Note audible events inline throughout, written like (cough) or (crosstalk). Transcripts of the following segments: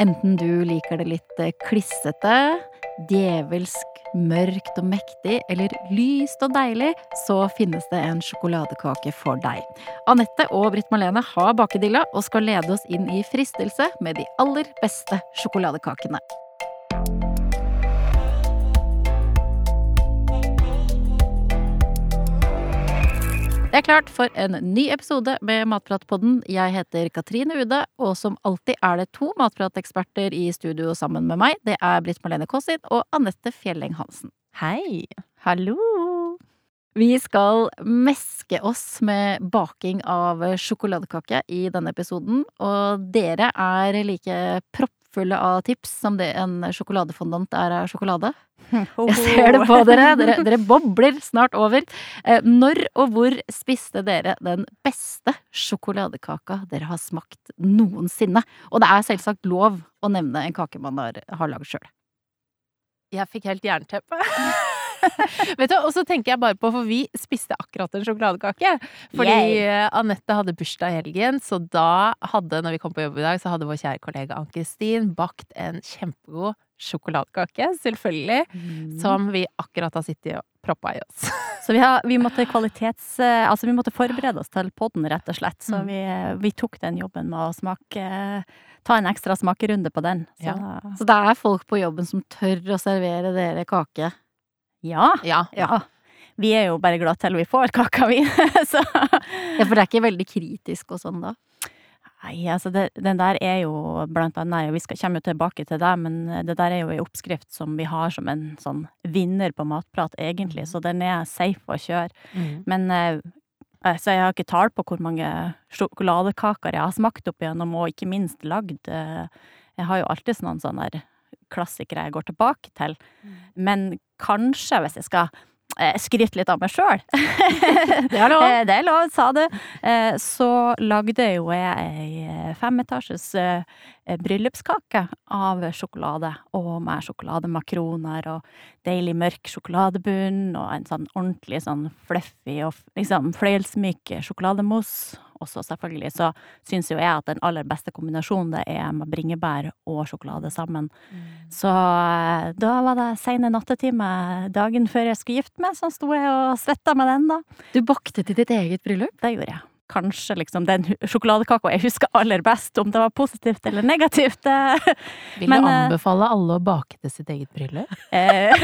Enten du liker det litt eh, klissete, djevelsk, mørkt og mektig, eller lyst og deilig, så finnes det en sjokoladekake for deg. Anette og Britt Marlene har bakedilla og skal lede oss inn i fristelse med de aller beste sjokoladekakene. Det er klart for en ny episode med Matpratpodden. Jeg heter Katrine Ude, og som alltid er det to matprateksperter i studio sammen med meg. Det er Britt Marlene Kåssin og Anette Fjelleng Hansen. Hei! Hallo! Vi skal meske oss med baking av sjokoladekake i denne episoden, og dere er like proppfulle av tips som det en sjokoladefondant er av sjokolade. (laughs) Jeg ser det på dere. dere. Dere bobler snart over. Eh, Når og hvor spiste dere den beste sjokoladekaka dere har smakt noensinne? Og det er selvsagt lov å nevne en kake man har, har lagd sjøl. Jeg fikk helt jernteppe. (laughs) (laughs) Vet du, Og så tenker jeg bare på, for vi spiste akkurat en sjokoladekake. Fordi Yay. Anette hadde bursdag i helgen, så da hadde, når vi kom på jobb i dag, så hadde vår kjære kollega Ann-Kristin bakt en kjempegod sjokoladekake, selvfølgelig. Som vi akkurat har sittet og proppa i oss. (laughs) Så vi, har, vi måtte kvalitets... eh, Altså, vi måtte forberede oss til podden, rett og slett. Så Mm. vi, vi tok den jobben med å smake Ta en ekstra smakerunde på den. Så Ja. Så det er folk på jobben som tør å servere dere kake. Ja. Ja. ja. Vi er jo bare glad til vi får kaka, vi. (laughs) Så Ja, For det er ikke veldig kritisk og sånn da? Nei, altså det, den der er jo blant annet Vi skal komme jo tilbake til det, men det der er jo ei oppskrift som vi har som en sånn vinner på matprat, egentlig. Så den er safe å kjøre. Mm. Men eh, altså, jeg har ikke tall på hvor mange sjokoladekaker jeg har smakt opp igjennom, og ikke minst lagd. eh, Jeg har jo alltid noen sånne der klassikere jeg går tilbake til. Men kanskje, hvis jeg skal eh, skryte litt av meg sjøl (laughs) Det er lov. Eh, Det er lov, sa du. Eh, Så lagde jo jeg ei femetasjes bryllupskake av sjokolade, og med sjokolademakroner og deilig mørk sjokoladebunn, og en sånn ordentlig sånn fluffy og liksom fløyelsmyk sjokolademousse. Og så selvfølgelig så syns jo jeg at den aller beste kombinasjonen det er med bringebær og sjokolade sammen. Så eh, da var det seine nattetime dagen før jeg skulle gifte meg, så sto jeg og svetta med den, da. Du bakte til ditt eget bryllup? Det gjorde jeg. Kanskje liksom den sjokoladekaka jeg husker aller best, om det var positivt eller negativt. Vil du Men, anbefale alle å bake til sitt eget bryllup? Eh,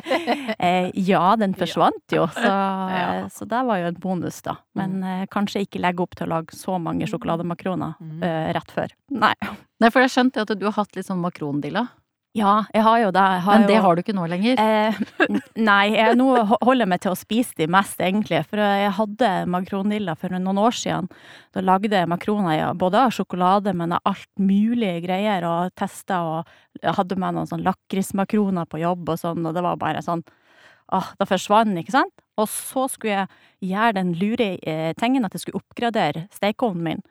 (laughs) eh, ja, den forsvant jo, så, Ja. så (laughs) det var jo en bonus, da. Men eh, kanskje ikke legge opp til å lage så mange sjokolademakroner Mm. eh, rett før. Nei. Nei, for jeg skjønte at du har hatt litt sånn makrondilla. Ja, jeg har jo det. Har Men det jo, har du ikke nå lenger. Eh, nei, jeg, nå holder jeg meg til å spise de mest, egentlig. For jeg hadde makronilla for noen år siden. Da lagde jeg makroner både av sjokolade, men av alt mulig greier, og testa og hadde med noen sånn lakrismakroner på jobb og sånn, og det var bare sånn Åh, da forsvant den, ikke sant? Og så skulle jeg gjøre den lure eh, tingen at jeg skulle oppgradere stekeovnen min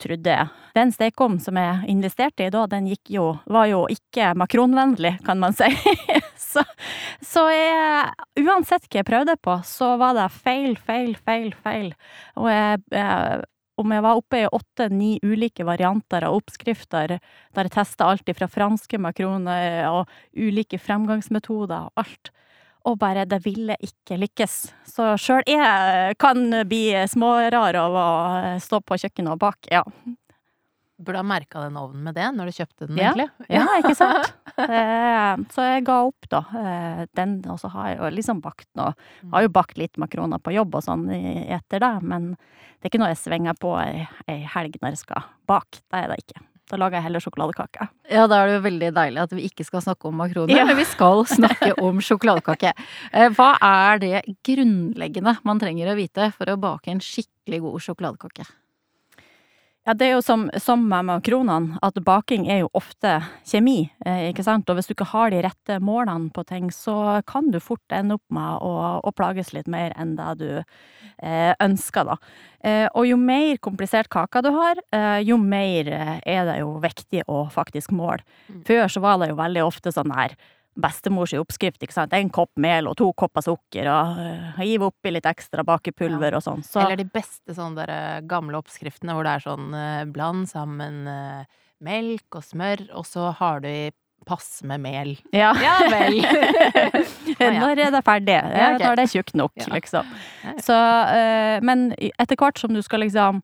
trodde. Den stekeovnen som jeg investerte i da, den jo, var jo ikke makronvennlig, kan man si. (laughs) så, så jeg, uansett hva jeg prøvde på, så var det feil, feil, feil, feil. Og jeg, jeg om jeg var oppe i åtte-ni ulike varianter av oppskrifter, der jeg testa alt fra franske makroner og ulike fremgangsmetoder og alt. Og bare, det ville ikke lykkes. Så sjøl jeg kan bli smårar av å stå på kjøkkenet og bake, ja. Burde ha merka den ovnen med det når du kjøpte den, Ja. egentlig. Ja, ikke sant? (laughs) Eh, Så jeg ga opp, da. eh, Den, og så har jeg jo liksom bakt noe. Har jo bakt litt makroner på jobb og sånn etter det, men det er ikke noe jeg svinger på ei helg når jeg skal bake. Det er det ikke. Da lager jeg heller sjokoladekake. Ja, da er det jo veldig deilig at vi ikke skal snakke om makroner, Ja. men vi skal snakke (laughs) om sjokoladekake. Eh, Hva er det grunnleggende man trenger å vite for å bake en skikkelig god sjokoladekake? Ja, det er jo som, som med makronene, at baking er jo ofte kjemi, eh, ikke sant? Og hvis du ikke har de rette målene på ting, så kan du fort ende opp med å, å plages litt mer enn det du eh, ønsker, da. Eh, og jo mer komplisert kaka du har, eh, jo mer eh, er det jo viktig å faktisk måle. Mm. Før så var det jo veldig ofte sånn her bestemors oppskrift, ikke sant. En kopp mel og to kopper sukker, og uh, hive oppi litt ekstra bakepulver og sånn. Så, Eller de beste sånne der, eh, gamle oppskriftene hvor det er sånn eh, bland sammen eh, melk og smør, og så har du i passe med mel. ja. (laughs) Ja vel. (laughs) ja. Når er det ferdig? Ja, okay. Når det er tjukt nok, Ja. liksom. Ja, ja. Så, eh, men etter hvert som du skal liksom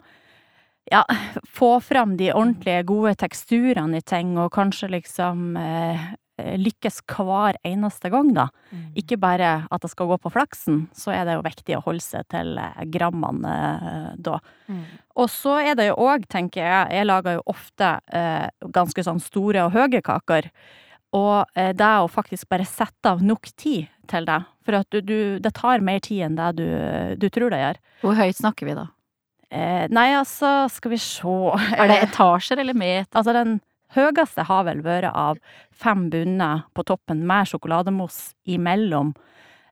ja, få fram de ordentlige gode teksturene i ting, og kanskje liksom eh, lykkes hver eneste gang, da. Mm. Ikke bare at det skal gå på flaksen, så er det jo viktig å holde seg til eh, grammene eh, da. Mm. Og så er det jo òg, tenker jeg, jeg lager jo ofte eh, ganske sånn store og høye kaker. Og eh, det å faktisk bare sette av nok tid til det, for at du, du, det tar mer tid enn det du, du tror det gjør. Hvor høyt snakker vi da? Eh, nei, altså, skal vi se Er det (laughs) etasjer eller meter? Altså, den høyeste har vel vært av fem bunner på toppen med sjokolademousse imellom.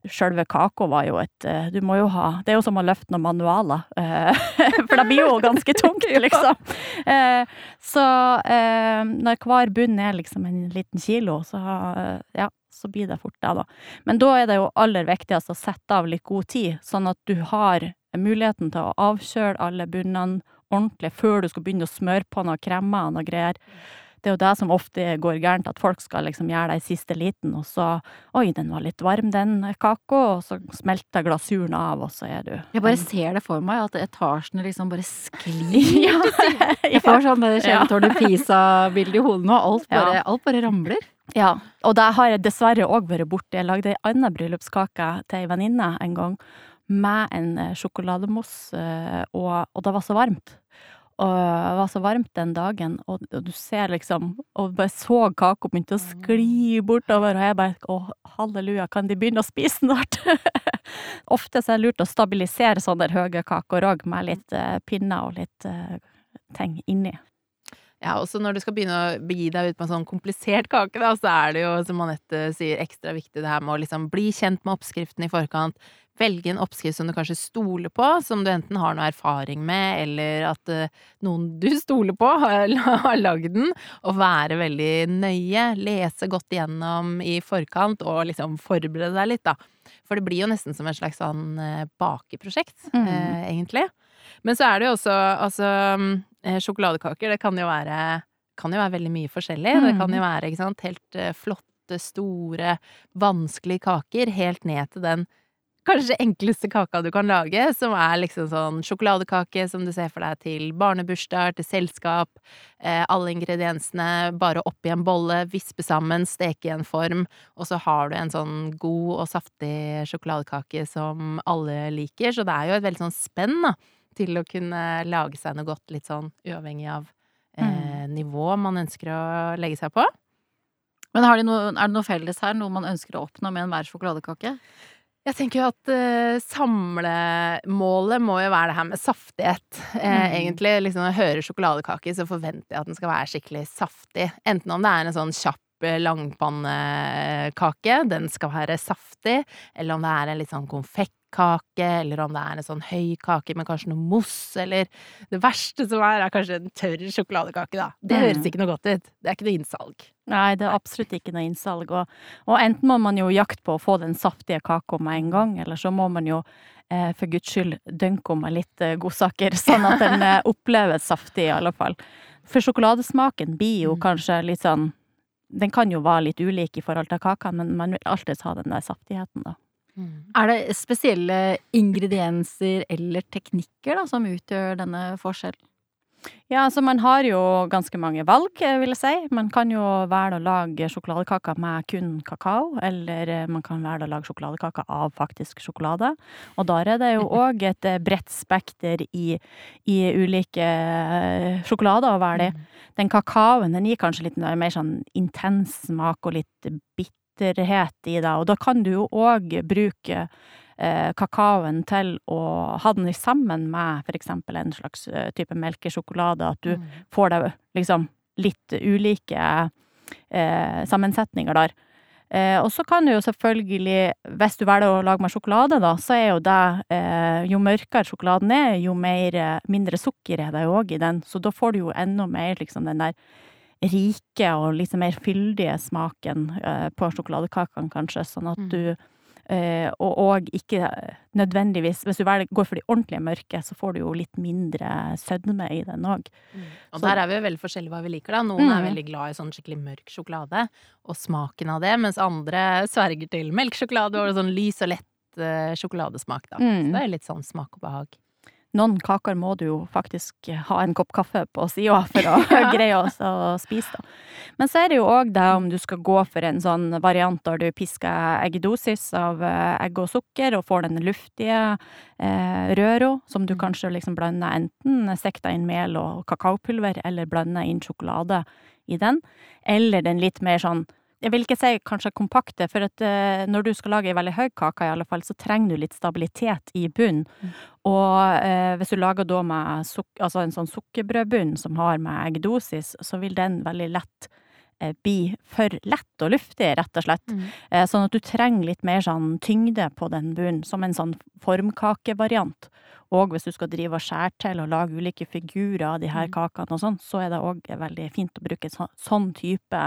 Sjølve kaka var jo et eh, Du må jo ha Det er jo som å løfte noen manualer. eh, (laughs) For det blir jo ganske (laughs) tungt, liksom. Eh, Så når hver bunn er liksom en liten kilo, så ja, så blir det fort det, da. Men da er det jo aller viktigst å sette av litt god tid, sånn at du har muligheten til å avkjøle alle bunnene ordentlig før du skal begynne å smøre på noen kremer og noe greier. Det er jo det som ofte går gærent, at folk skal liksom gjøre det i siste liten, og så Oi, den var litt varm, den kaka, og så smelter glasuren av, og så er du Jeg bare ser det for meg, at etasjene liksom bare (laughs) sklir. ja, Jeg får sånn det Kjempetårnet Pisa-bilde i hodet nå. Alt bare, alt bare ramler. Ja, og det har jeg dessverre òg vært borti. Jeg lagde ei anna bryllupskake til ei venninne en gang, med en eh, sjokolademousse, eh, og, og det var så varmt. Og det var så varmt den dagen, og, og du ser liksom Og bare så kaka begynte å skli bortover, og jeg bare Å, halleluja, kan de begynne å spise snart? (laughs) Ofte så er det lurt å stabilisere sånne høye kaker òg, med litt uh, pinner og litt uh, ting inni. Ja, også når du skal begynne å begi deg ut på en sånn komplisert kake, da, så er det jo, som Anette sier, ekstra viktig det her med å liksom bli kjent med oppskriften i forkant. Velge en oppskrift som du kanskje stoler på, som du enten har noe erfaring med, eller at eh, noen du (laughs) stoler på, (laughs) har, lagd den. Og være veldig nøye, lese godt igjennom i forkant, og liksom forberede deg litt, da. For det blir jo nesten som et slags sånn eh, bakeprosjekt, Mm. eh, egentlig. Men så er det jo også altså eh, Sjokoladekaker, det kan jo være kan jo være veldig mye forskjellig. Det kan jo være ikke sant, helt eh, flotte, store, vanskelige kaker, helt ned til den kanskje enkleste kaka du kan lage, som er liksom sånn sjokoladekake som du ser for deg til barnebursdag, til selskap. Eh, alle ingrediensene bare oppi en bolle, vispe sammen, steke i en form, og så har du en sånn god og saftig sjokoladekake som alle liker. Så det er jo et veldig sånn spenn, da, til å kunne lage seg noe godt litt sånn uavhengig av eh, nivå man ønsker å legge seg på. Men har de noe, er det noe felles her? Noe man ønsker å oppnå med enhver sjokoladekake? Jeg tenker jo at uh, samlemålet må jo være det her med saftighet. Eh, Mm. Egentlig, liksom når jeg hører sjokoladekake, så forventer jeg at den skal være skikkelig saftig. Enten om det er en sånn kjapp eh, langpannekake, den skal være saftig, eller om det er en litt sånn konfektkake, eller om det er en sånn høy kake med kanskje noe mousse, eller Det verste som er, er kanskje en tørr sjokoladekake, da. Det Mm. høres ikke noe godt ut. Det er ikke noe innsalg. Nei, det er absolutt ikke noe innsalg. Og, og enten må man jo jakte på å få den saftige kaka med en gang, eller så må man jo eh, for guds skyld dønke om med litt eh, godsaker, (laughs) sånn at den eh, oppleves saftig i alle fall. For sjokoladesmaken blir jo Mm. kanskje litt sånn Den kan jo være litt ulik i forhold til kakene, men man vil alltid ha den der saftigheten, da. Er det spesielle ingredienser eller teknikker da, som utgjør denne forskjellen? Ja, altså man har jo ganske mange valg, eh, vil jeg si. Man kan jo velge å lage sjokoladekaker med kun kakao, eller eh, man kan velge å lage sjokoladekaker av faktisk sjokolade. Og da er det jo (laughs) òg et eh, bredt spekter i, i ulike sjokolader å velge i. Den kakaoen den gir kanskje litt mer sånn intens smak og litt bitterhet i det, og da kan du jo òg bruke kakaoen til å ha den sammen med for eksempel en slags eh, type melkesjokolade, at du Mm. får deg liksom litt ulike eh, sammensetninger der. Eh, og så kan du jo selvfølgelig, hvis du velger å lage med sjokolade, da, så er jo det eh, Jo mørkere sjokoladen er, jo mer, eh, mindre sukker er det jo òg i den, så da får du jo enda mer liksom den der rike og litt mer fyldige smaken eh, på sjokoladekakene, kanskje, sånn at Mm. du eh, og, og ikke nødvendigvis Hvis du går for de ordentlige mørke, så får du jo litt mindre sødme i den òg. Og Så- der er vi jo veldig forskjellige hva vi liker, da. Noen er Mm. veldig glad i sånn skikkelig mørk sjokolade, og smaken av det, mens andre sverger til melkesjokolade og sånn lys og lett eh, sjokoladesmak, da. Mm. Så det er litt sånn smak og behag. Noen kaker må du jo faktisk ha en kopp kaffe på sida for å (laughs) (laughs) greie å, å spise, da. Men så er det jo òg det om du skal gå for en sånn variant der du pisker eggedosis av eh, egg og sukker, og får den luftige eh, røra, som du Mm. kanskje liksom blander enten sekta inn mel og kakaopulver, eller blander inn sjokolade i den. Eller den litt mer sånn jeg vil ikke si kanskje kompakte, for at uh, når du skal lage ei veldig høy kake, i alle fall, så trenger du litt stabilitet i bunnen. Mm. Og uh, hvis du lager da med altså en sånn sukkerbrødbunn som har med eggdosis, så vil den veldig lett uh, bli for lett og luftig, rett og slett. Mm. Sånn at du trenger litt mer sånn tyngde på den bunnen, som en sånn formkakevariant. Og hvis du skal drive og skjære til og lage ulike figurer av de her Mm. kakene og sånn, så er det òg veldig fint å bruke så, sånn type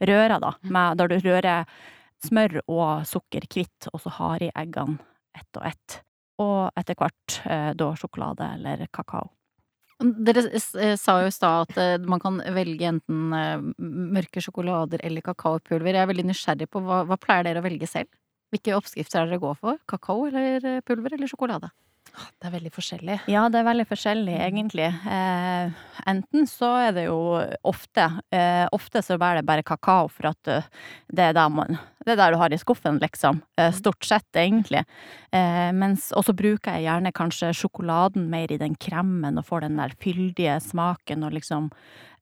rører, da. Mm. Med, der du rører smør og sukker kvitt, og så har i eggene ett og ett. Og etter hvert eh, da sjokolade eller kakao. Dere eh, sa jo i stad at eh, man kan velge enten mørke sjokolader eller kakaopulver. Jeg er veldig nysgjerrig på hva, hva pleier dere å velge selv? Hvilke oppskrifter er dere går for? Kakao eller pulver eller sjokolade? Det er veldig forskjellig. Ja, det er veldig forskjellig, Mm. egentlig. Eh, enten så er det jo ofte eh, Ofte så er det bare kakao, for at eh, det er der man Det er der du har i skuffen, liksom. Eh, Mm. stort sett, egentlig. Eh, Og så bruker jeg gjerne kanskje sjokoladen mer i den kremen, og får den der fyldige smaken, og liksom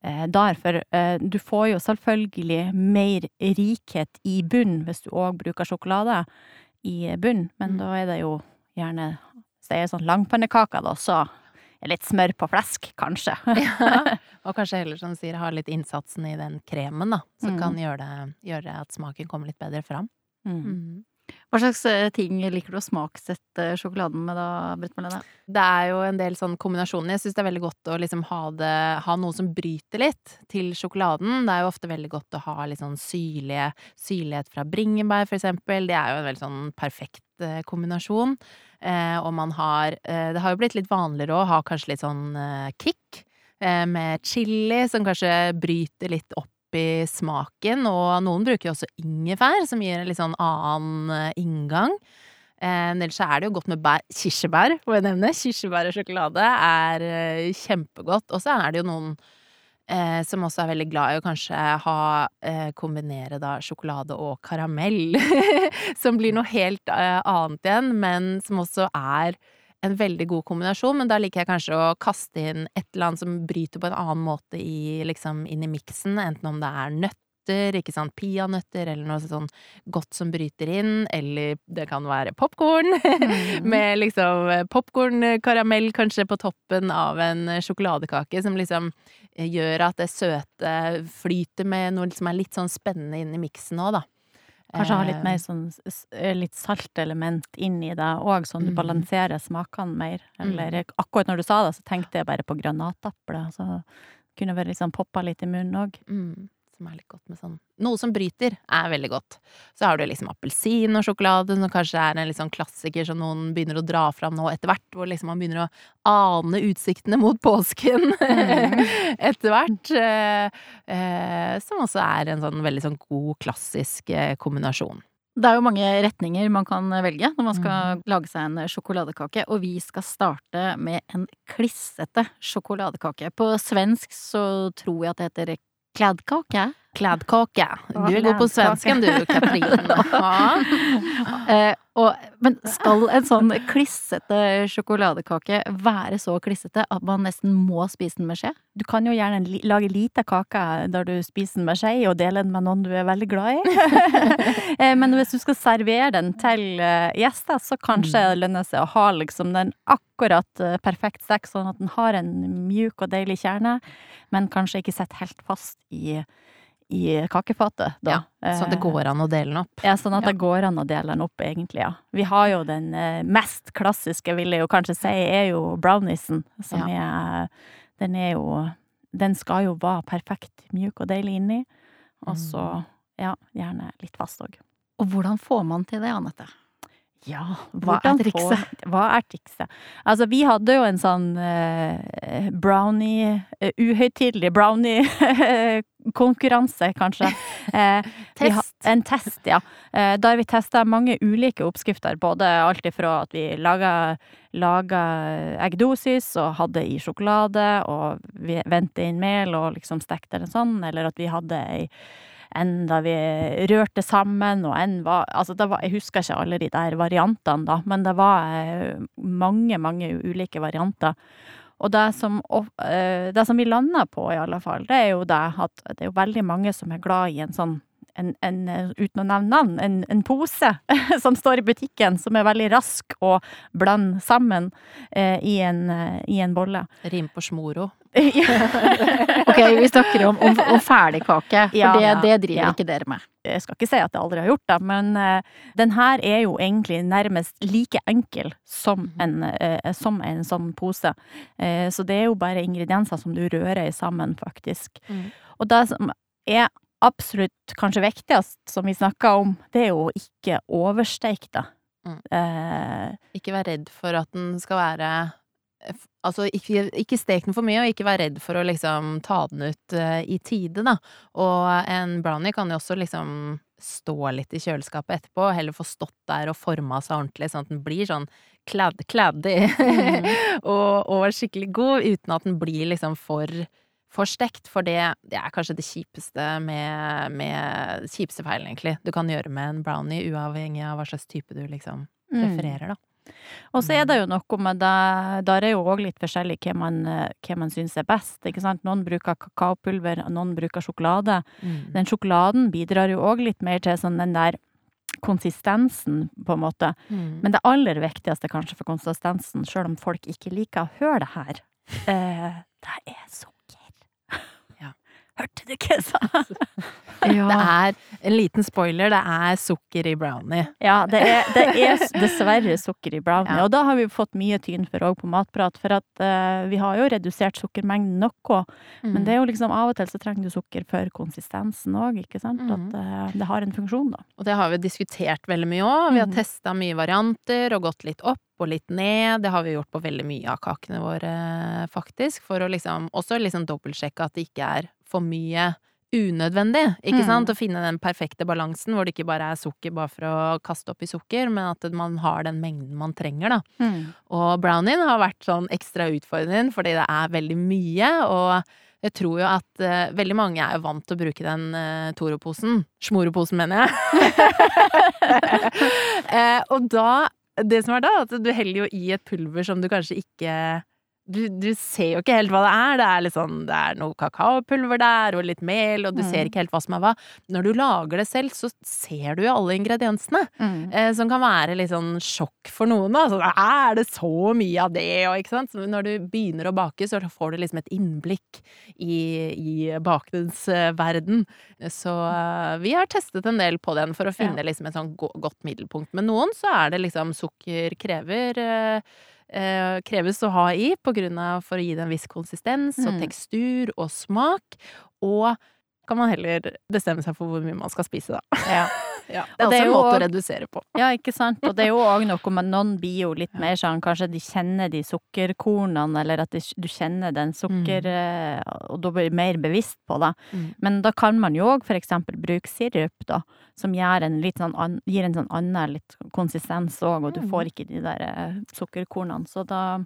eh, der. For du får jo selvfølgelig mer rikhet i bunn hvis du òg bruker sjokolade i bunn, men Mm. da er det jo gjerne det er sånn langpannekaker, da, så er litt smør på flesk, kanskje. (laughs) Ja. (laughs) Og kanskje heller, som du sier, ha litt innsatsen i den kremen, da. Som Mm. kan gjøre, det, gjøre at smaken kommer litt bedre fram. Mm. Hva slags eh, ting liker du å smaksette sjokoladen med da, Britt Marlene? Det er jo en del sånn kombinasjoner. Jeg syns det er veldig godt å liksom ha, det, ha noe som bryter litt til sjokoladen. Det er jo ofte veldig godt å ha litt sånn syrlige, syrlighet fra bringebær, for eksempel. Det er jo en veldig sånn perfekt eh, kombinasjon. Eh, og man har eh, Det har jo blitt litt vanligere å ha kanskje litt sånn eh, kick med chili, som kanskje bryter litt opp i smaken, og noen bruker jo også ingefær, som gir en litt sånn annen inngang. Eh, ellers så er det jo godt med bær. Kirsebær, får jeg nevne. Kirsebær og sjokolade er kjempegodt. Og så er det jo noen eh, som også er veldig glad i å kanskje ha eh, kombinere da sjokolade og karamell. (laughs) som blir noe helt eh, annet igjen, men som også er en veldig god kombinasjon, men da liker jeg kanskje å kaste inn et eller annet som bryter på en annen måte i, liksom, inn i miksen, enten om det er nøtter, ikke sant, peanøtter, eller noe sånn godt som bryter inn, eller det kan være popkorn, (laughs) med liksom popkornkaramell kanskje på toppen av en sjokoladekake, som liksom eh, gjør at det søte flyter med noe som er litt sånn spennende inn i miksen òg, da. Kanskje ha litt Eh, mer sånn eh, litt saltelement i det òg, sånn du Mm. balanserer smakene mer. Eller Mm. akkurat når du sa det, så tenkte jeg bare på granatapple. Så kunne vært liksom poppa litt i munnen òg. Mm, som er litt godt med sånn Noe som bryter, er veldig godt. Så har du liksom appelsin og sjokolade, som kanskje er en litt sånn klassiker som noen begynner å dra fram nå etter hvert, hvor liksom man begynner å ane utsiktene mot påsken (laughs) etter hvert. Eh, eh, som også er en sånn veldig sånn god, klassisk eh, kombinasjon. Det er jo mange retninger man kan velge når man skal lage seg en sjokoladekake, og vi skal starte med en klissete sjokoladekake. På svensk så tror jeg at det heter kladdkake. Kladdkaka. Du er god på svensken du, Katrin. Ja. (laughs) uh, og, men skal en sånn klissete sjokoladekake være så klissete at man nesten må spise den med skje? Du kan jo gjerne lage lita kake der du spiser den med skje, og dele den med noen du er veldig glad i. (laughs) Eh, Men hvis du skal servere den til eh, gjester, så kanskje det lønner seg å ha liksom den akkurat eh, perfekt stek, sånn at den har en mjuk og deilig kjerne, men kanskje ikke sitter helt fast i, i kakefatet. Da. Ja, Så det Eh, går an å dele den opp. Ja, sånn at Ja. det går an å dele den opp, egentlig, ja. Vi har jo den eh, mest klassiske, vil jeg jo kanskje si, er jo browniesen, som er Den er jo den skal jo være perfekt mjuk og deilig inni. Og så, Mm. ja, gjerne litt fast òg. Og hvordan får man til det, Anette? Ja, Hva er trikset? Hva er trikset? Altså, vi hadde jo en sånn uh, brownie eh, Uhøytidelig brownie-konkurranse, (laughs) kanskje. (laughs) Uh, Test. En test, ja. Uh, der vi testa mange ulike oppskrifter. Både alt ifra at vi laga, laga eggdosis og hadde i sjokolade, og vi vendte inn mel og liksom stekte det sånn, eller at vi hadde ei en da vi rørte sammen, og en var Altså, det var Jeg husker ikke alle de der variantene, da, men det var eh, mange, mange ulike varianter. Og det som, eh, det som vi landa på, i alle fall, det er jo det at det er jo veldig mange som er glad i en sånn en, en, eh, uten å nevne navn, en, en pose (laughs) som står i butikken, som er veldig rask å blande sammen eh, i, en, eh, i en bolle. Rim på smoro. (laughs) Ok, vi snakker om, om, om ferdigkake, for Ja, det, det driver ja. ikke dere med. jeg skal ikke si at jeg aldri har gjort det, men eh, den her er jo egentlig nærmest like enkel som en, eh, som en sånn pose. Eh, så det er jo bare ingredienser som du rører sammen, faktisk. Mm. Og det som er absolutt kanskje viktigst, som vi snakka om, det er jo å ikke oversteike da. Mm. Eh, Ikke vær redd for at den skal være Altså, ikke, ikke stek den for mye, og ikke vær redd for å liksom ta den ut uh, i tide, da. Og en brownie kan jo også liksom stå litt i kjøleskapet etterpå, og heller få stått der og forma seg ordentlig, sånn at den blir sånn kladd, kladdig Mhm. (laughs) og, og skikkelig god, uten at den blir liksom for for stekt, for det, det er kanskje det kjipeste med, med Kjipeste feilen, egentlig, du kan gjøre med en brownie, uavhengig av hva slags type du liksom refererer, da. Og så er det jo noe med det Der er jo òg litt forskjellig hva man, hva man syns er best, ikke sant. Noen bruker kakaopulver, noen bruker sjokolade. Mm. Den sjokoladen bidrar jo òg litt mer til sånn den der konsistensen, på en måte. Mm. Men det aller viktigste kanskje for konsistensen, sjøl om folk ikke liker å høre det her, eh, det er sukker. (laughs) Ja. Hørte du ikke jeg sa? Det er en liten spoiler, det er sukker i brownie. Ja, det er, det er dessverre sukker i brownie. Ja. Og da har vi fått mye tyn for òg på Matprat, for at uh, vi har jo redusert sukkermengden noe. Mm. Men det er jo liksom av og til så trenger du sukker for konsistensen òg, ikke sant? Mm. At uh, det har en funksjon, da. Og det har vi diskutert veldig mye òg. Vi har Mhm. testa mye varianter og gått litt opp og litt ned. Det har vi gjort på veldig mye av kakene våre, faktisk. For å liksom også liksom dobbeltsjekke at det ikke er for mye unødvendig, ikke Mm. sant? Å finne den perfekte balansen hvor det ikke bare er sukker bare for å kaste opp i sukker, men at man har den mengden man trenger, da. Og brownien har vært sånn ekstra utfordrende fordi det er veldig mye, og jeg tror jo at uh, veldig mange er jo vant til å bruke den uh, Toro-posen. Smoroposen, mener jeg. uh, (laughs) (laughs) og da Det som er da, at du heller jo i et pulver som du kanskje ikke du, du ser jo ikke helt hva det er. Det er litt sånn, det er noe kakaopulver der, og litt mel, og du Mm. ser ikke helt hva som er hva. Når du lager det selv, så ser du jo alle ingrediensene. Eh, som kan være litt sånn sjokk for noen. Da. Så, er det så mye av det? Og, ikke sant? Så når du begynner å bake, så får du liksom et innblikk i, i bakens verden. Så eh, vi har testet en del på den for å finne liksom et sånn go godt middelpunkt. Men noen så er det liksom sukker krever eh, eh, kreves å ha i på grunn av for å gi det en viss konsistens og Mm. tekstur og smak. Og kan man heller bestemme seg for hvor mye man skal spise, da. Ja. (laughs) Ja, det er det også er en måte å redusere på. Ja, ikke sant. Og det er jo òg noe med noen blir jo litt mer sånn Kanskje de kjenner de sukkerkornene, eller at de, du kjenner den sukker Mm. Og da blir du mer bevisst på det. Mm. Men da kan man jo òg for eksempel bruke sirup, da. Som gir en litt sånn an, gir en sånn annen litt konsistens òg, og du får ikke de der eh, sukkerkornene. Så da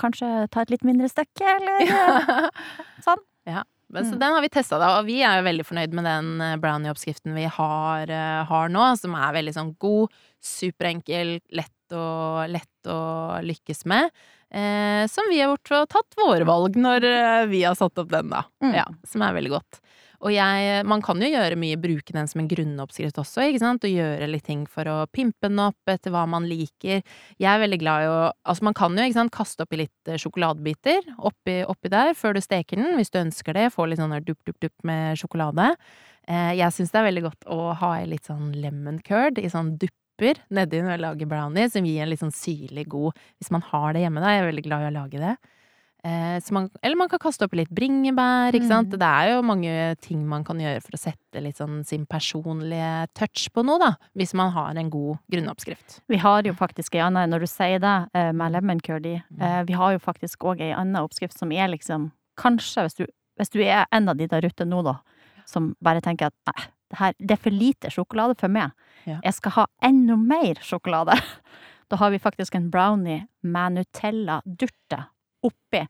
kanskje ta et litt mindre stykke, eller ja. (laughs) sånn. Ja. Men, så Mm. den har vi testa, da, og vi er jo veldig fornøyd med den eh, brownie-oppskriften vi har, eh, har nå, som er veldig sånn god, superenkel, lett å, lett å lykkes med. Eh, som vi har gjort og tatt våre valg når eh, vi har satt opp den, da. Mm. Ja, som er veldig godt. Og jeg, man kan jo gjøre mye, bruke den som en grunnoppskrift også, ikke sant, og gjøre litt ting for å pimpe den opp etter hva man liker. Jeg er veldig glad i å Altså, man kan jo, ikke sant, kaste oppi litt eh, sjokoladebiter oppi, oppi der før du steker den, hvis du ønsker det. Få litt sånn der dupp-dupp-dupp med sjokolade. Eh, jeg syns det er veldig godt å ha i litt sånn lemon curd i sånn dupper nedi når jeg lager brownie, som gir en litt sånn syrlig god Hvis man har det hjemme, da. Jeg er veldig glad i å lage det. Eh, så man, eller man kan kaste oppi litt bringebær, ikke sant. Mm. Det er jo mange ting man kan gjøre for å sette litt sånn sin personlige touch på noe, da. Hvis man har en god grunnoppskrift. Vi har jo faktisk ei anna, når du sier det, eh, med lemon curdy, Mm. eh, vi har jo faktisk òg ei anna oppskrift som er liksom Kanskje, hvis du, hvis du er en av de der ute nå, da, som bare tenker at nei, det her det er for lite sjokolade for meg. Ja. Jeg skal ha enda mer sjokolade. (laughs) Da har vi faktisk en brownie med Nutella-durte oppi.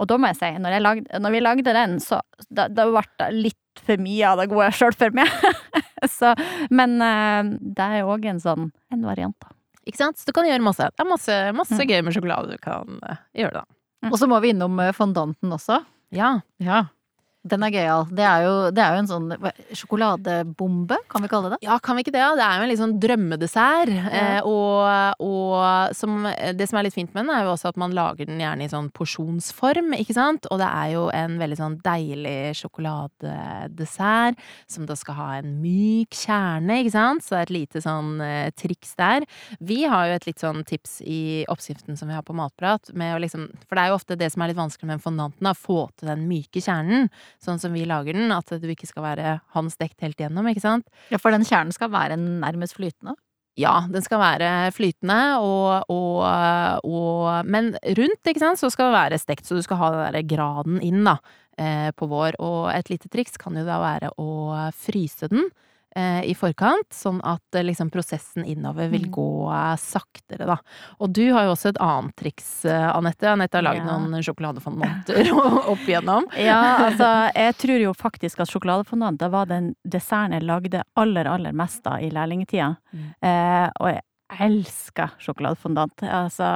Og da må jeg si, når, jeg lagde, når vi lagde den, så da, da ble det litt for mye av det gode sjøl for meg. (laughs) så, men eh, det er òg en sånn en variant, da. Ikke sant? Så du kan gjøre masse. Det er masse, masse Mm. gøy med sjokolade du kan eh, gjøre, da. Mm. Og så må vi innom eh, fondanten også. Ja. Ja. Den er gøyal. Det, er jo- det er jo en sånn sjokoladebombe, kan vi kalle det. Ja, kan vi ikke det? Det er jo en litt sånn drømmedessert. Eh, og, og som, det som er litt fint med den, er jo også at man lager den gjerne i sånn porsjonsform, ikke sant? Og det er jo en veldig sånn deilig sjokoladedessert som da skal ha en myk kjerne, ikke sant? Så det er et lite sånn eh, triks der. Vi har jo et litt sånn tips i oppskriften som vi har på Matprat, med å liksom For det er jo ofte det som er litt vanskelig med en fondanten, å få til den myke kjernen, sånn som vi lager den, at du ikke skal være hans stekt helt igjennom, ikke sant? Ja, For den kjernen skal være nærmest flytende. Ja, den skal være flytende, og, og, og Men rundt, ikke sant, så skal det være stekt, så du skal ha den derre graden inn, da, eh, på vår. Og et lite triks kan jo da være å fryse den i forkant, sånn at eh, liksom prosessen innover vil Mm. gå eh, saktere, da. Og du har jo også et annet triks, eh, Anette. Anette har lagd Ja. noen sjokoladefondanter (laughs) opp igjennom. (laughs) Ja, altså, jeg tror jo faktisk at sjokoladefondant, var den desserten jeg lagde aller, aller mest av i lærlingtida. Mm. Eh, og jeg elsker sjokoladefondant. Altså,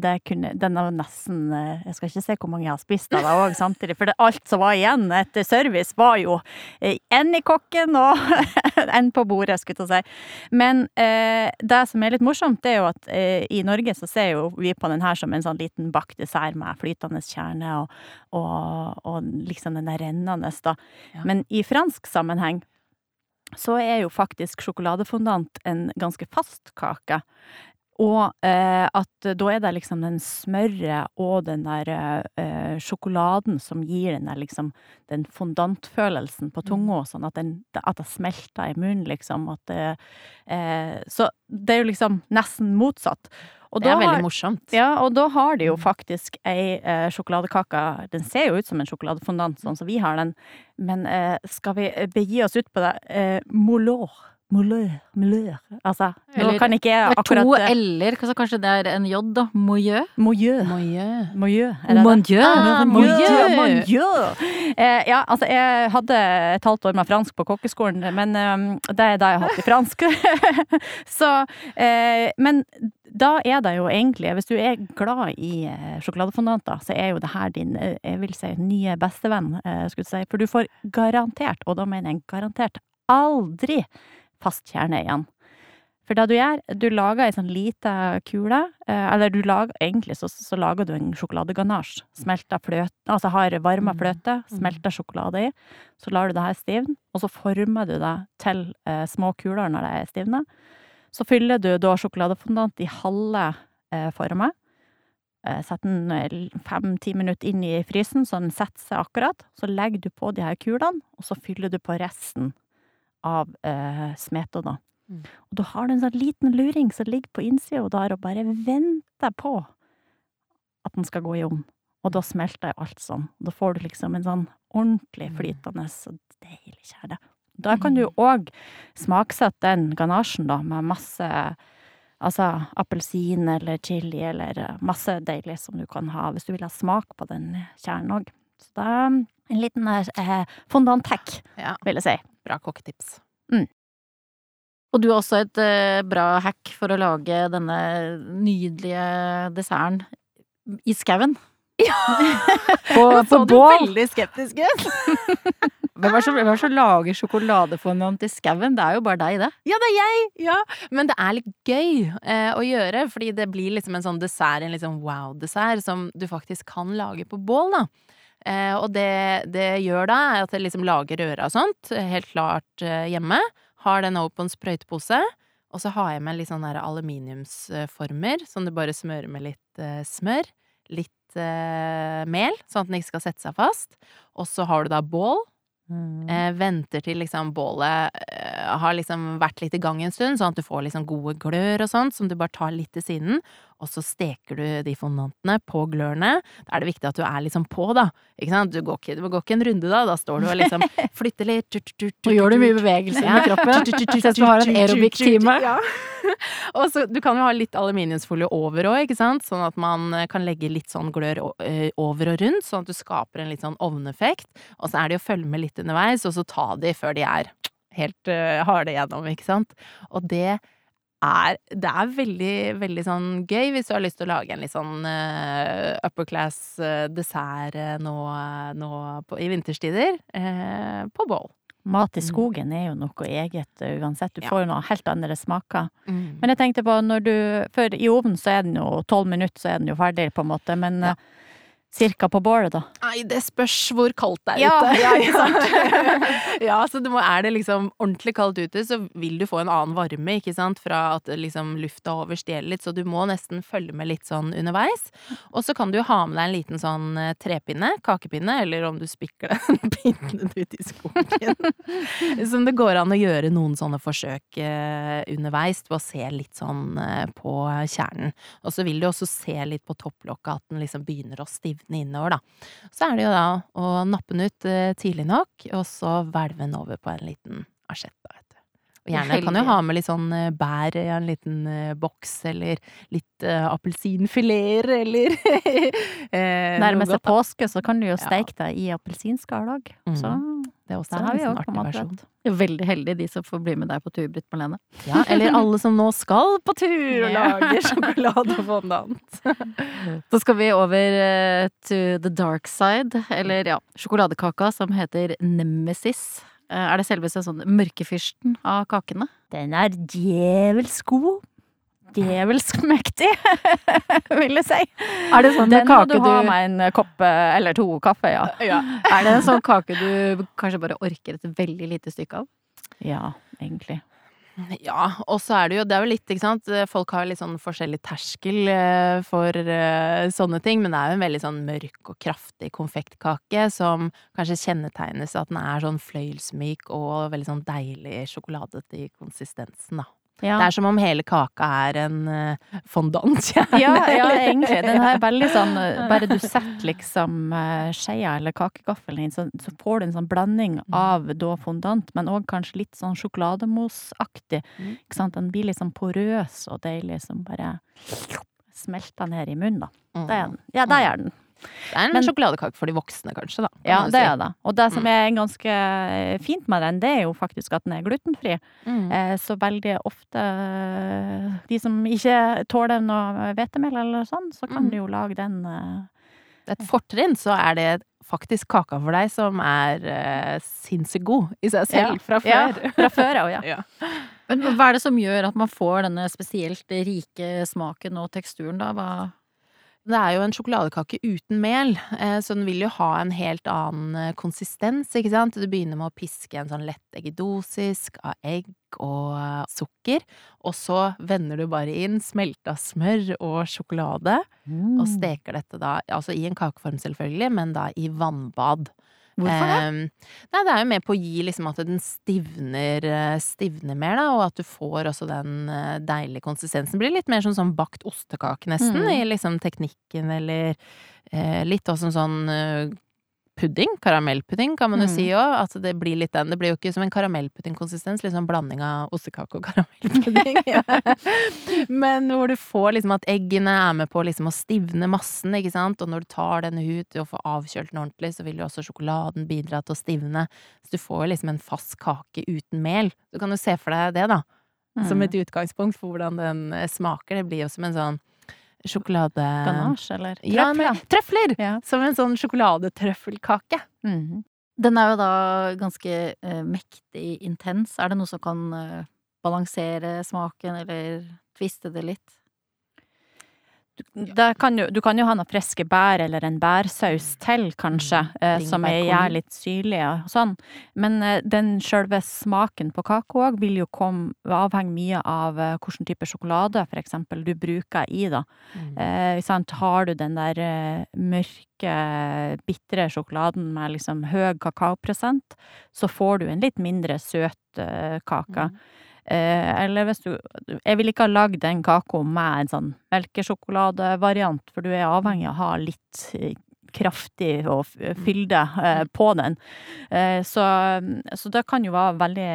det kunne Den var nesten eh, Jeg skal ikke se hvor mange jeg har spist av det òg (laughs) samtidig, for det, alt som var igjen etter service, var jo én en i kokken og (laughs) en på bordet, skulle jeg si. Men eh, det som er litt morsomt, det er jo at eh, i Norge så ser jo vi på den her som en sånn liten bakt dessert med flytende kjerne og, og, og liksom den der rennende, da. Ja. Men i fransk sammenheng så er jo faktisk sjokoladefondant en ganske fast kake. Og eh, at da er det liksom den smøret og den der eh, sjokoladen som gir den der liksom den fondantfølelsen på tunga, sånn at, den, at det smelter i munnen, liksom. At det, eh, så det er jo liksom nesten motsatt. Og Det er da har- veldig morsomt. ja, og da har de jo Mm. faktisk ei eh, sjokoladekake. Den ser jo ut som en sjokoladefondant, sånn som vi har den. Men eh, skal vi eh, begi oss ut på det? Eh, Mouleur. Mouleur. Molør. Altså, nå Eller- kan ikke jeg akkurat to eh, l-er, altså, kanskje det er en j, da. Moyeux. Moyeux. Moyeux. Moyeux, er det det? Mon Dieu. Ah, Mon Mon Dieu. Dieu, Mon Dieu. Eh, ja, altså, jeg hadde et halvt år med fransk på kokkeskolen, men um, det er det jeg har hatt i fransk. (laughs) Så, eh, men da er det jo egentlig, hvis du er glad i eh, sjokoladefondanter, så er jo det her din, eh, jeg vil si, nye bestevenn, skulle jeg si. For du får garantert, og da mener jeg garantert, aldri fast kjerne igjen. For det du gjør, du lager ei sånn lita kule, eh, eller du lager, egentlig så, så lager du en sjokoladeganasje. Smelta fløte, altså har varma Mm. fløte, smelta sjokolade i. Så lar du det her stivne, og så former du det til eh, små kuler når det er stivna. Så fyller du da sjokoladefondant i halve eh, former. Eh, Sett den fem-ti minutter inn i frysen, så den setter seg akkurat. Så legger du på de her kulene, og så fyller du på resten av eh, smeta, da. Mm. Og da har du en sånn liten luring som ligger på innsida, og da er det bare venter på at den skal gå i ovn. Og da smelter jo alt sånn. Da får du liksom en sånn ordentlig Mm. flytende og deilig kjerne. Da kan du òg smaksette den ganasjen, da, med masse Altså appelsin eller chili eller eh, masse deilig som du kan ha hvis du vil ha smak på den kjernen òg. Så er en liten eh, fondant-hack, Ja, vil jeg si. Bra kokketips. Og du har også et eh, bra hack for å lage denne nydelige desserten i skauen. (laughs) på, på bål. veldig skeptisk ut. (laughs) Hvem er det som lager sjokoladefondant i skauen? Det er jo bare deg, det. Ja, det er jeg! Ja. Men det er litt gøy eh, å gjøre, fordi det blir liksom en sånn dessert, en liksom wow-dessert, som du faktisk kan lage på bål, da. Eh, og det det gjør da, er at det liksom lager røra og sånt, helt klart eh, hjemme. Har den over på en sprøytepose. Og så har jeg med litt sånne aluminiumsformer som du bare smører med litt eh, smør. Litt mel, sånn at den ikke skal sette seg fast. Og så har du da bål. Mm. Eh, venter til liksom bålet har liksom vært litt i gang en stund, sånn at du får liksom gode glør og sånt, som du bare tar litt til siden. Og så steker du de fondantene på glørne. Da er det viktig at du er liksom på, da. Ikke sant? Du går ikke, du går ikke en runde da. Da står du og liksom (laughs) flytter litt. og gjør du mye bevegelser med kroppen. Som du har en aerobic-time. Ja. (laughs) og så Du kan jo ha litt aluminiumsfolie over òg, ikke sant? Sånn at man eh, kan legge litt sånn glør eh, over og rundt, sånn at du skaper en litt sånn ovneffekt. Og så er det å følge med litt underveis, og så ta de før de er helt uh, harde gjennom, ikke sant. Og det er Det er veldig, veldig sånn gøy hvis du har lyst til å lage en litt sånn uh, upper class eh, dessert eh, nå, nå på, i vinterstider. Uh, på bål. Mat i skogen er jo noe eget uansett. Du Ja. får jo noe helt andre smaker. Men jeg tenkte på når du For i ovnen så er den jo tolv minutter, så er den jo ferdig, på en måte. Men Ja. Cirka på bålet, da. Nei, det spørs hvor kaldt det er Ja, ute. (laughs) ja, ikke sant? (laughs) ja, så det må, er det liksom ordentlig kaldt ute, så vil du få en annen varme, ikke sant, fra at liksom lufta overstjeler litt, så du må nesten følge med litt sånn underveis. Og så kan du ha med deg en liten sånn eh, trepinne, kakepinne, eller om du spikker (laughs) den pinnen ut i skogen. Som det går an å gjøre noen sånne forsøk eh, underveis, ved å se litt sånn eh, på kjernen. Og så vil du også se litt på topplokket, at den liksom begynner å stivne innover, da. Så er det jo da å nappe den ut eh, tidlig nok, og så hvelve den over på en liten asjett, da, vet du. Og gjerne kan du ha med litt sånn eh, bær i en liten eh, boks, eller litt uh, appelsinfileter, (laughs) eller Nærmer seg påske, så kan du jo steike deg i appelsinskall òg. Så Det er også en artig versjon. Veldig heldig de som får bli med deg på tur, Britt Marlene. Ja, eller alle som nå skal på tur og lager (laughs) sjokoladefondant. Så skal vi over to the dark side, eller ja, sjokoladekaka som heter Nemesis. Eh, er det selveste sånn mørkefyrsten av kakene? Den er djevelsk god. Djevelsk mektig, (laughs) vil jeg si. Er det sånn Den må du ha med en kopp eh, eller to kaffe, ja. Er det en sånn kake du kanskje bare orker et veldig lite stykke av? Ja, egentlig. Ja, og så er det jo Det er jo litt, ikke sant Folk har litt sånn forskjellig terskel eh, for eh, sånne ting, men det er jo en veldig sånn mørk og kraftig konfektkake som kanskje kjennetegnes av at den er sånn fløyelsmyk og veldig sånn deilig sjokoladete i konsistensen, da. Ja. Det er som om hele kaka er en uh, fondantkjerne. Ja, ja, egentlig. (laughs) Den er veldig sånn eh, Bare du setter liksom uh, skeia eller kakegaffelen inn, så, så får du en sånn blanding av da fondant, men òg kanskje litt sånn sjokolademosaktig. Mm. Ikke sant? Den blir litt sånn porøs og deilig, som bare smelter ned i munnen, da. Det er den. Ja, der er den. Det er en Men- sjokoladekake for de voksne, kanskje, da. Ja, det si. er det. Og det som Mm. er ganske eh, fint med den, det er jo faktisk at den er glutenfri. Mm. Eh, Så veldig ofte de som ikke tåler noe hvetemel eller sånn, så kan mm. du jo lage den eh, et fortrinn, så er det faktisk kaka for deg som er eh, sinnssykt god i seg selv Ja. fra Ja, fra før ja. (laughs) Ja. Men hva er det som gjør at man får denne spesielt rike smaken og teksturen, da? Hva Det er jo en sjokoladekake uten mel, eh, så den vil jo ha en helt annen eh, konsistens, ikke sant. Du begynner med å piske en sånn lett eggedosisk av egg og eh, sukker, og så vender du bare inn smelta smør og sjokolade, Mm. og steker dette da, altså i en kakeform selvfølgelig, men da i vannbad. Hvorfor det? Um, nei, det er jo med på å gi liksom at den stivner, eh, stivner mer, da, og at du får også den eh, deilige konsistensen. Blir litt mer som sånn bakt ostekake, nesten, Mm. i liksom teknikken, eller eh, litt også sånn eh, pudding, karamellpudding kan man jo Mm. si òg, at det blir litt den. Det blir jo ikke som en karamellpuddingkonsistens, litt sånn blanding av ostekake og (laughs) karamellpudding. (laughs) Men hvor du får liksom at eggene er med på liksom å stivne massen, ikke sant, og når du tar den ut og får avkjølt den ordentlig, så vil jo også sjokoladen bidra til å stivne. Så du får liksom en fast kake uten mel. Du kan jo se for deg det, da. Som et utgangspunkt for hvordan den eh, smaker. Det blir jo som en sånn sjokolade... Ganache, eller Ja, trøfler. men, trøfler! Ja. Som en sånn sjokoladetrøffelkake. Mhm. Den er jo da ganske uh, mektig intens. Er det noe som kan uh, balansere smaken, eller tviste det litt? Kan jo, du kan jo ha noen friske bær eller en bærsaus til, kanskje, Mm. eh, som er litt syrlig og sånn. Men eh, den sjølve smaken på kake òg vil jo komme, avhenge mye av eh, hvilken type sjokolade for eksempel du bruker i, da. Mm. Eh, sant? Har du den der mørke, bitre sjokoladen med liksom høy kakaoprosent, så får du en litt mindre søt kake. Mm. Eh, eller hvis du Jeg vil ikke ha lagd en kake med en sånn melkesjokoladevariant, for du er avhengig av å ha litt eh, kraftig og fylde eh, på den. Eh, så, så det kan jo være veldig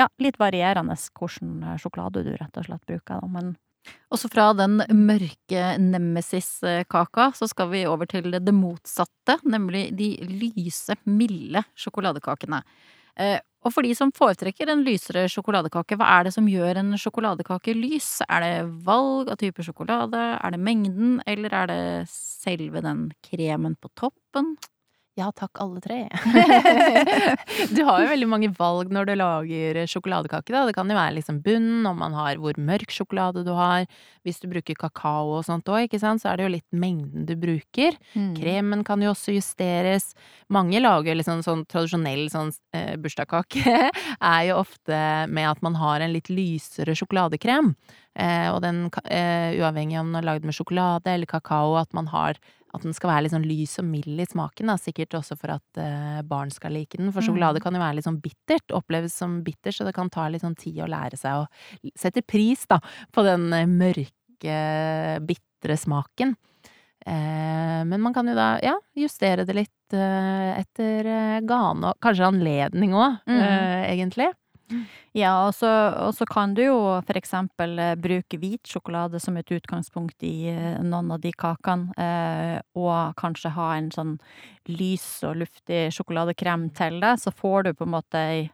Ja, litt varierende hvilken eh, sjokolade du rett og slett bruker, da, men Også fra den mørke nemesis-kaka, så skal vi over til det motsatte, nemlig de lyse, milde sjokoladekakene. Eh, Og for de som foretrekker en lysere sjokoladekake, hva er det som gjør en sjokoladekake lys? Er det valg av type sjokolade, er det mengden, eller er det selve den kremen på toppen? Ja takk, alle tre. (laughs) du har jo veldig mange valg når du lager sjokoladekake, da. Det kan jo være liksom bunnen, om man har hvor mørk sjokolade du har. Hvis du bruker kakao og sånt òg, så er det jo litt mengden du bruker. Kremen kan jo også justeres. Mange lager liksom sånn tradisjonell sånn eh, bursdagskake, (laughs) er jo ofte med at man har en litt lysere sjokoladekrem. Eh, og den, eh, uavhengig om den er lagd med sjokolade eller kakao, at man har at den skal være litt sånn lys og mild i smaken, da. Sikkert også for at eh, barn skal like den. For sjokolade kan jo være litt sånn bittert, oppleves som bittert, så det kan ta litt sånn tid å lære seg å sette pris, da, på den eh, mørke, bitre smaken. Eh, men man kan jo da, ja, justere det litt eh, etter eh, gane og kanskje anledning òg, Mhm. eh, egentlig. Ja, og så, og så kan du jo for eksempel eh, bruke hvit sjokolade som et utgangspunkt i eh, noen av de kakene, eh, og kanskje ha en sånn lys og luftig sjokoladekrem til det, så får du på en måte ei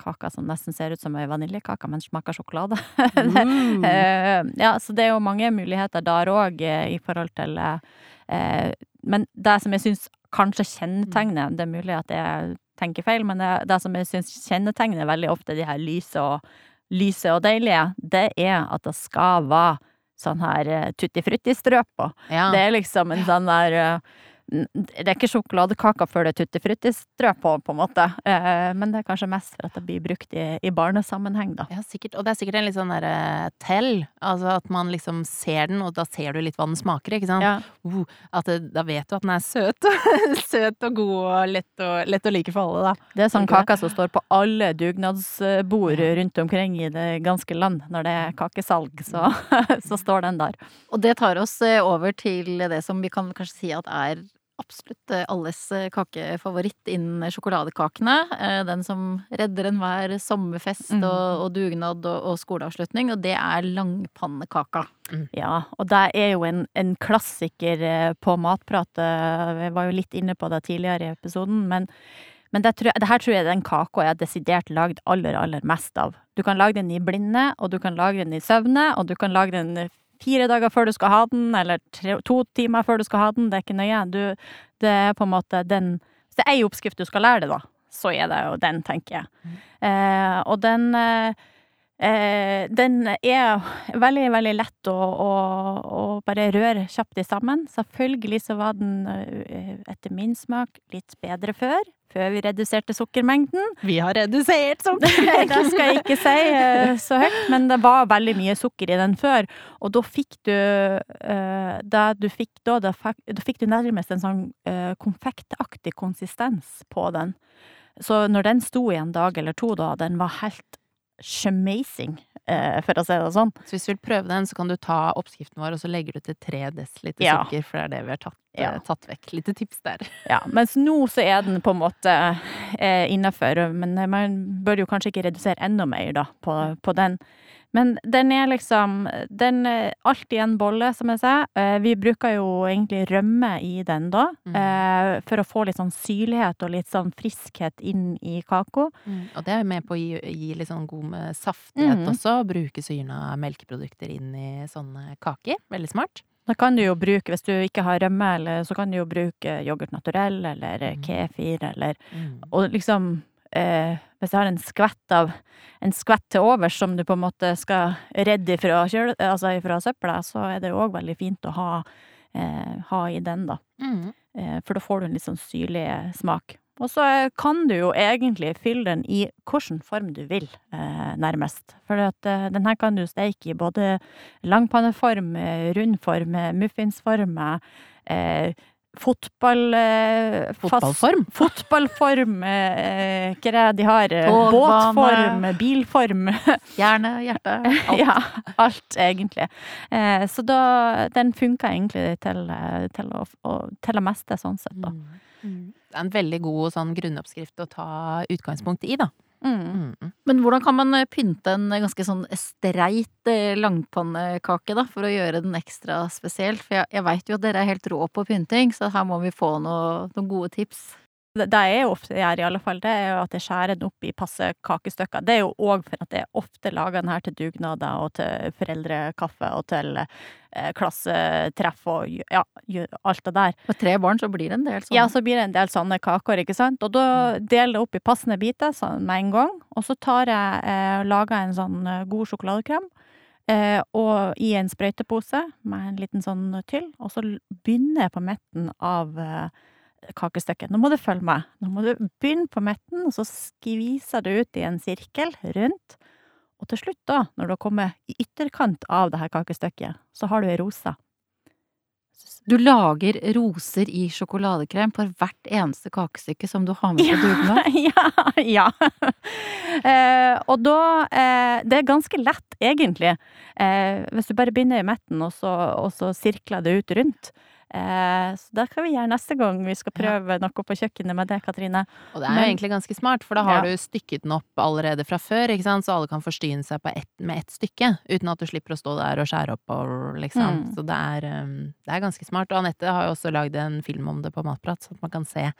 kake som nesten ser ut som ei vaniljekake, men smaker sjokolade. Mm. (laughs) Ja, så det er jo mange muligheter der òg, i forhold til eh, Men det som jeg syns kanskje kjennetegner Det er mulig at jeg tenker feil, men det, det som jeg syns kjennetegner veldig ofte de her lyse og, lyse og deilige, det er at det skal være sånn her eh, tutti frutti-strø på. Ja. Det er liksom en sånn der n- Det er ikke sjokoladekaka før det er tutti frutti-strø på, på en måte. Eh, Men det er kanskje mest for at det blir brukt i, i barnesammenheng, da. Ja, sikkert. Og det er sikkert en litt sånn derre tell. Altså at man liksom ser den, og da ser du litt hva den smaker, ikke sant. Ja. Uh, at det, da vet du at den er søt. (laughs) søt og god og lett, og lett å like for alle, da. Det er sånn kaker som står på alle dugnadsbord rundt omkring i det ganske land. Når det er kakesalg, så, (laughs) så står den der. Og det tar oss eh, over til det som vi kan kanskje si at er absolutt eh, alles eh, kakefavoritt innen sjokoladekakene. Eh, Den som redder enhver sommerfest Mm. og, og dugnad og, og skoleavslutning, og det er langpannekaka. Ja, og det er jo en, en klassiker på matpratet. Jeg var jo litt inne på det tidligere i episoden, men, men det, tror jeg, det her tror jeg er den kaka jeg har desidert lagd aller, aller mest av. Du kan lage den i blinde, og du kan lage den i søvne, og du kan lage den fire dager før du skal ha den, eller tre, to timer før du skal ha den. Det er ikke nøye. Du, det er på en måte den Hvis det er ei oppskrift du skal lære deg, da, så er det jo den, tenker jeg. Eh, og den Eh, den er veldig, veldig lett å, å, å bare røre kjapt i sammen. Selvfølgelig så var den eh, etter min smak litt bedre før. Før vi reduserte sukkermengden. Vi har redusert (laughs) det skal jeg ikke si eh, så høyt, men det var veldig mye sukker i den før. Og da fikk du eh, Det du fikk da, da fikk, da fikk du nærmest en sånn eh, konfektaktig konsistens på den. Så når den sto i en dag eller to, da, den var helt amazing, eh, for å si det sånn. Så hvis du vil prøve den, så kan du ta oppskriften vår, og så legger du til tre desiliter Ja. sukker, for det er det vi har tatt, Ja. eh, tatt vekk. Lite tips der. (laughs) Ja, mens nå så er den på en måte eh, innafor, men man bør jo kanskje ikke redusere enda mer da, på, på den. Men den er liksom Den er alltid en bolle, som jeg sa. Eh, vi bruker jo egentlig rømme i den da, Mm. eh, for å få litt sånn syrlighet og litt sånn friskhet inn i kako. Og det er med på å gi, gi litt sånn god med saftighet mm. også. Bruke syrna melkeprodukter inn i sånne kaker. Veldig smart. Da kan du jo bruke, hvis du ikke har rømme, eller, så kan du jo bruke yoghurt naturell eller Mhm. kefir eller Mm. Og liksom eh, Hvis jeg har en skvett av en skvett til overs som du på en måte skal redde fra, kjøle, altså fra søpla, så er det òg veldig fint å ha, eh, ha i den, da. Mm. Eh, for da får du en litt sånn syrlig smak. Og så eh, kan du jo egentlig fylle den i hvilken form du vil, eh, nærmest. For at, eh, den her kan du steike i både langpanneform, eh, rundform, eh, muffinsform, eh, fotball... Eh, fast- Fotballform. (laughs) Fotballform, eh, hva er det de har? Eh, Togbane. Båtform, bilform. (laughs) Hjerne, hjerte, alt. Ja, alt egentlig. Eh, så da, den funka egentlig til, eh, til, å, å, til det meste, sånn sett, da. Mm. Det er en veldig god sånn grunnoppskrift å ta utgangspunkt i, da. Mm. Mm. Men hvordan kan man eh, pynte en ganske sånn streit eh, langpannekake, da, for å gjøre den ekstra spesiell? For jeg, jeg veit jo at dere er helt rå på pynting, så her må vi få noe, noen gode tips. Det, jeg ofte gjør, i alle fall, det er jo at jeg skjærer den opp i passe kakestykker. Det er jo òg for at jeg ofte lager den her til dugnader og til foreldrekaffe og til eh, klassetreff og ja, alt det der. Med tre barn så blir det en del sånne? Ja, så blir det en del sånne kaker, ikke sant. Og da deler jeg opp i passende biter sånn med en gang. Og så tar jeg eh, lager en sånn eh, god sjokoladekrem. Eh, og i en sprøytepose med en liten sånn tyll. Og så begynner jeg på midten av eh, kakestykket. Nå må du følge med. Nå må du begynne på midten, og så skviser du ut i en sirkel rundt. Og til slutt, da, når du har kommet i ytterkant av det her kakestykket, så har du ei rose. Du lager roser i sjokoladekrem på hvert eneste kakestykke som du har med på dugnad. (laughs) ja, ja. Eh, og da eh, Det er ganske lett, egentlig. Eh, hvis du bare begynner i midten, og og så sirkler det ut rundt. Eh, så det kan vi gjøre neste gang vi skal prøve noe på kjøkkenet med det, Katrine. Og det er jo egentlig ganske smart, for da har Ja. du stykket den opp allerede fra før, ikke sant, så alle kan forstyne seg på ett, med ett stykke, uten at du slipper å stå der og skjære opp og liksom. Mm. Så det er, um, det er ganske smart. Og Anette har jo også lagd en film om det på Matprat, så at man kan se,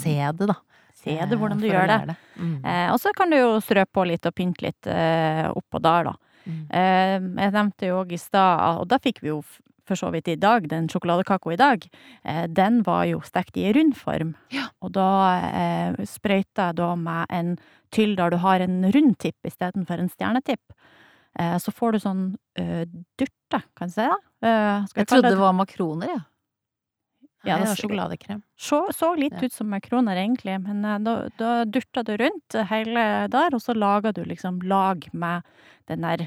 se det, da. Se det, hvordan Eh, du gjør det. det. Mm. Eh, og så kan du jo strø på litt og pynte litt eh, oppå der, da. Mm. Eh, jeg nevnte jo òg i stad, og da fikk vi jo for så vidt i dag, den sjokoladekaka i dag, eh, den var jo stekt i rund form. Ja. Og da eh, sprøyta jeg da med en tyll der du har en rund tipp istedenfor en stjernetipp. Eh, så får du sånn eh, durte, kan jeg si det? Eh, skal Jeg kalle trodde det var makroner, jeg. Ja, Ja, det er sjokoladekrem. så, så litt Ja. ut som makroner, egentlig, men da, da durta du rundt hele der, og så laga du liksom lag med den der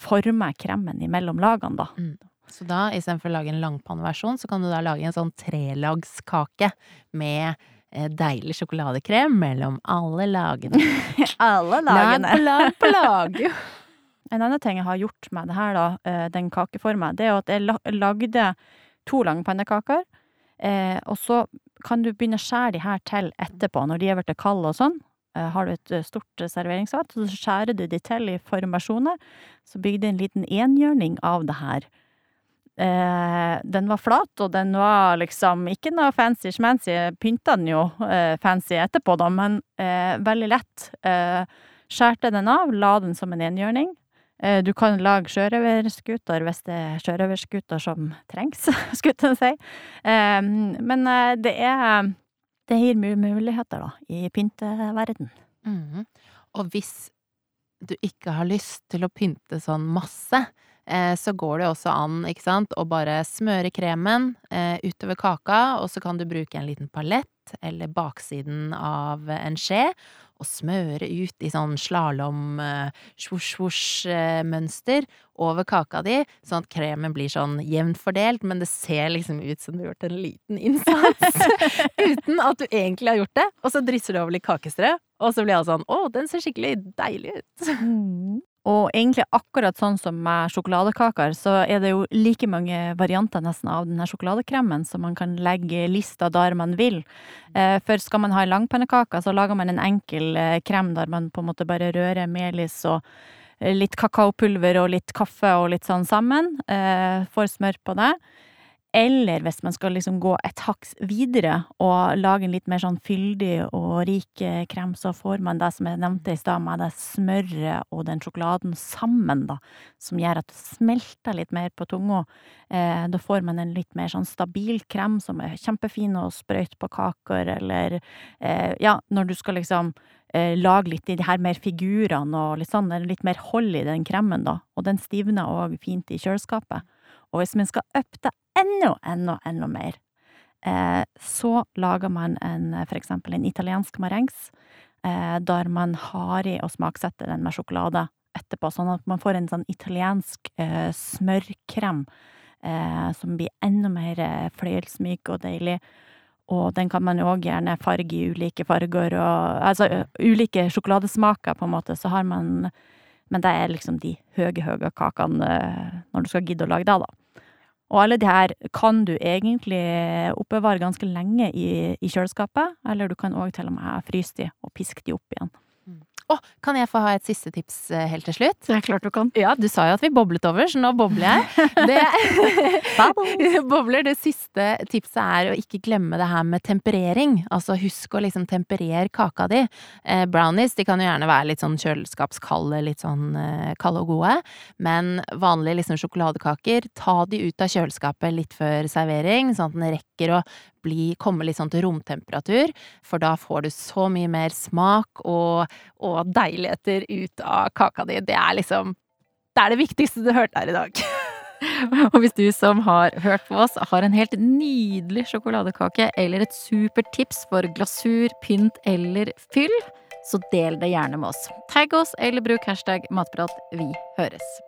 forma kremen imellom lagene, da. Så da, istedenfor å lage en langpanneversjon, så kan du da lage en sånn trelagskake med eh, deilig sjokoladekrem mellom alle lagene. (laughs) Alle lagene! Lag på lag på lag. (laughs) En annen ting jeg har gjort med det her, da, eh, den kakeforma, det er jo at jeg lagde to langpannekaker. Eh, og så kan du begynne å skjære de her til etterpå, når de er blitt kalde og sånn. Eh, har du et stort serveringsfat, så skjærer du de til i formasjoner. Så bygde jeg en liten enhjørning av det her. Eh, den var flat, og den var liksom ikke noe fancy schmancy. Pynta den jo eh, fancy etterpå, da, men eh, veldig lett. Skjærte den av, la den som en enhjørning. Du kan lage sjørøverskuter hvis det er sjørøverskuter som trengs, (laughs) skulle jeg si. Men det er Det gir mye muligheter, da, i pynteverden. Mhm. Og hvis du ikke har lyst til å pynte sånn masse, så går det også an, ikke sant, å bare smøre kremen eh, utover kaka, og så kan du bruke en liten palett eller baksiden av en skje, og smøre ut i sånn slalåm, eh, svosj-svosj-mønster over kaka di, sånn at kremen blir sånn jevnt fordelt, men det ser liksom ut som du har gjort en liten innsats, (laughs) uten at du egentlig har gjort det. Og så drysser du over litt kakestrø, og så blir alle sånn å, den ser skikkelig deilig ut. Og egentlig akkurat sånn som med sjokoladekaker, så er det jo like mange varianter nesten av denne sjokoladekremen, så man kan legge lista der man vil. Eh, For skal man ha en langpannekake, så lager man en enkel eh, krem der man på en måte bare rører melis og eh, litt kakaopulver og litt kaffe og litt sånn sammen. Får smør på det. Eller hvis man skal liksom gå et haks videre og lage en litt mer sånn fyldig og rik eh, krem, så får man det som jeg nevnte i stad, med det smøret og den sjokoladen sammen, da, som gjør at det smelter litt mer på tunga. Eh, da får man en litt mer sånn stabil krem som er kjempefin å sprøyte på kaker, eller eh, ja, når du skal liksom eh, lage litt i de her mer figurene og litt sånn, litt mer hold i den kremen, da. Og den stivner òg fint i kjøleskapet. Og hvis man skal up det enda, enda, enda mer, eh, så lager man en, for eksempel en italiensk marengs, eh, der man har i og smaksetter den med sjokolade etterpå, sånn at man får en sånn italiensk eh, smørkrem som blir enda mer fløyelsmyk og deilig. Og den kan man jo òg gjerne farge i ulike farger og Altså ulike sjokoladesmaker, på en måte, så har man Men det er liksom de høye, høye kakene når du skal gidde å lage det, da. Og alle de her kan du egentlig oppbevare ganske lenge i, i kjøleskapet, eller du kan òg til og med fryse de og piske de opp igjen. Å, kan jeg få ha et siste tips eh, helt til slutt? Det er klart du kan. Ja, du sa jo at vi boblet over, så nå bobler jeg. (laughs) Det, (laughs) bobler. Det siste tipset er å ikke glemme det her med temperering. Altså husk å liksom temperere kaka di. Eh, brownies de kan jo gjerne være litt sånn kjøleskapskalde, litt sånn eh, kalde og gode. Men vanlige liksom sjokoladekaker, ta de ut av kjøleskapet litt før servering, sånn at den rekker å bli, komme litt sånn til romtemperatur, for da får du så mye mer smak og, og deiligheter ut av kaka di. Det er liksom Det er det viktigste du hørte her i dag. (laughs) Og hvis du som har hørt på oss, har en helt nydelig sjokoladekake eller et supert tips for glasur, pynt eller fyll, så del det gjerne med oss. Tagg oss eller bruk hashtag matprat. Vi høres.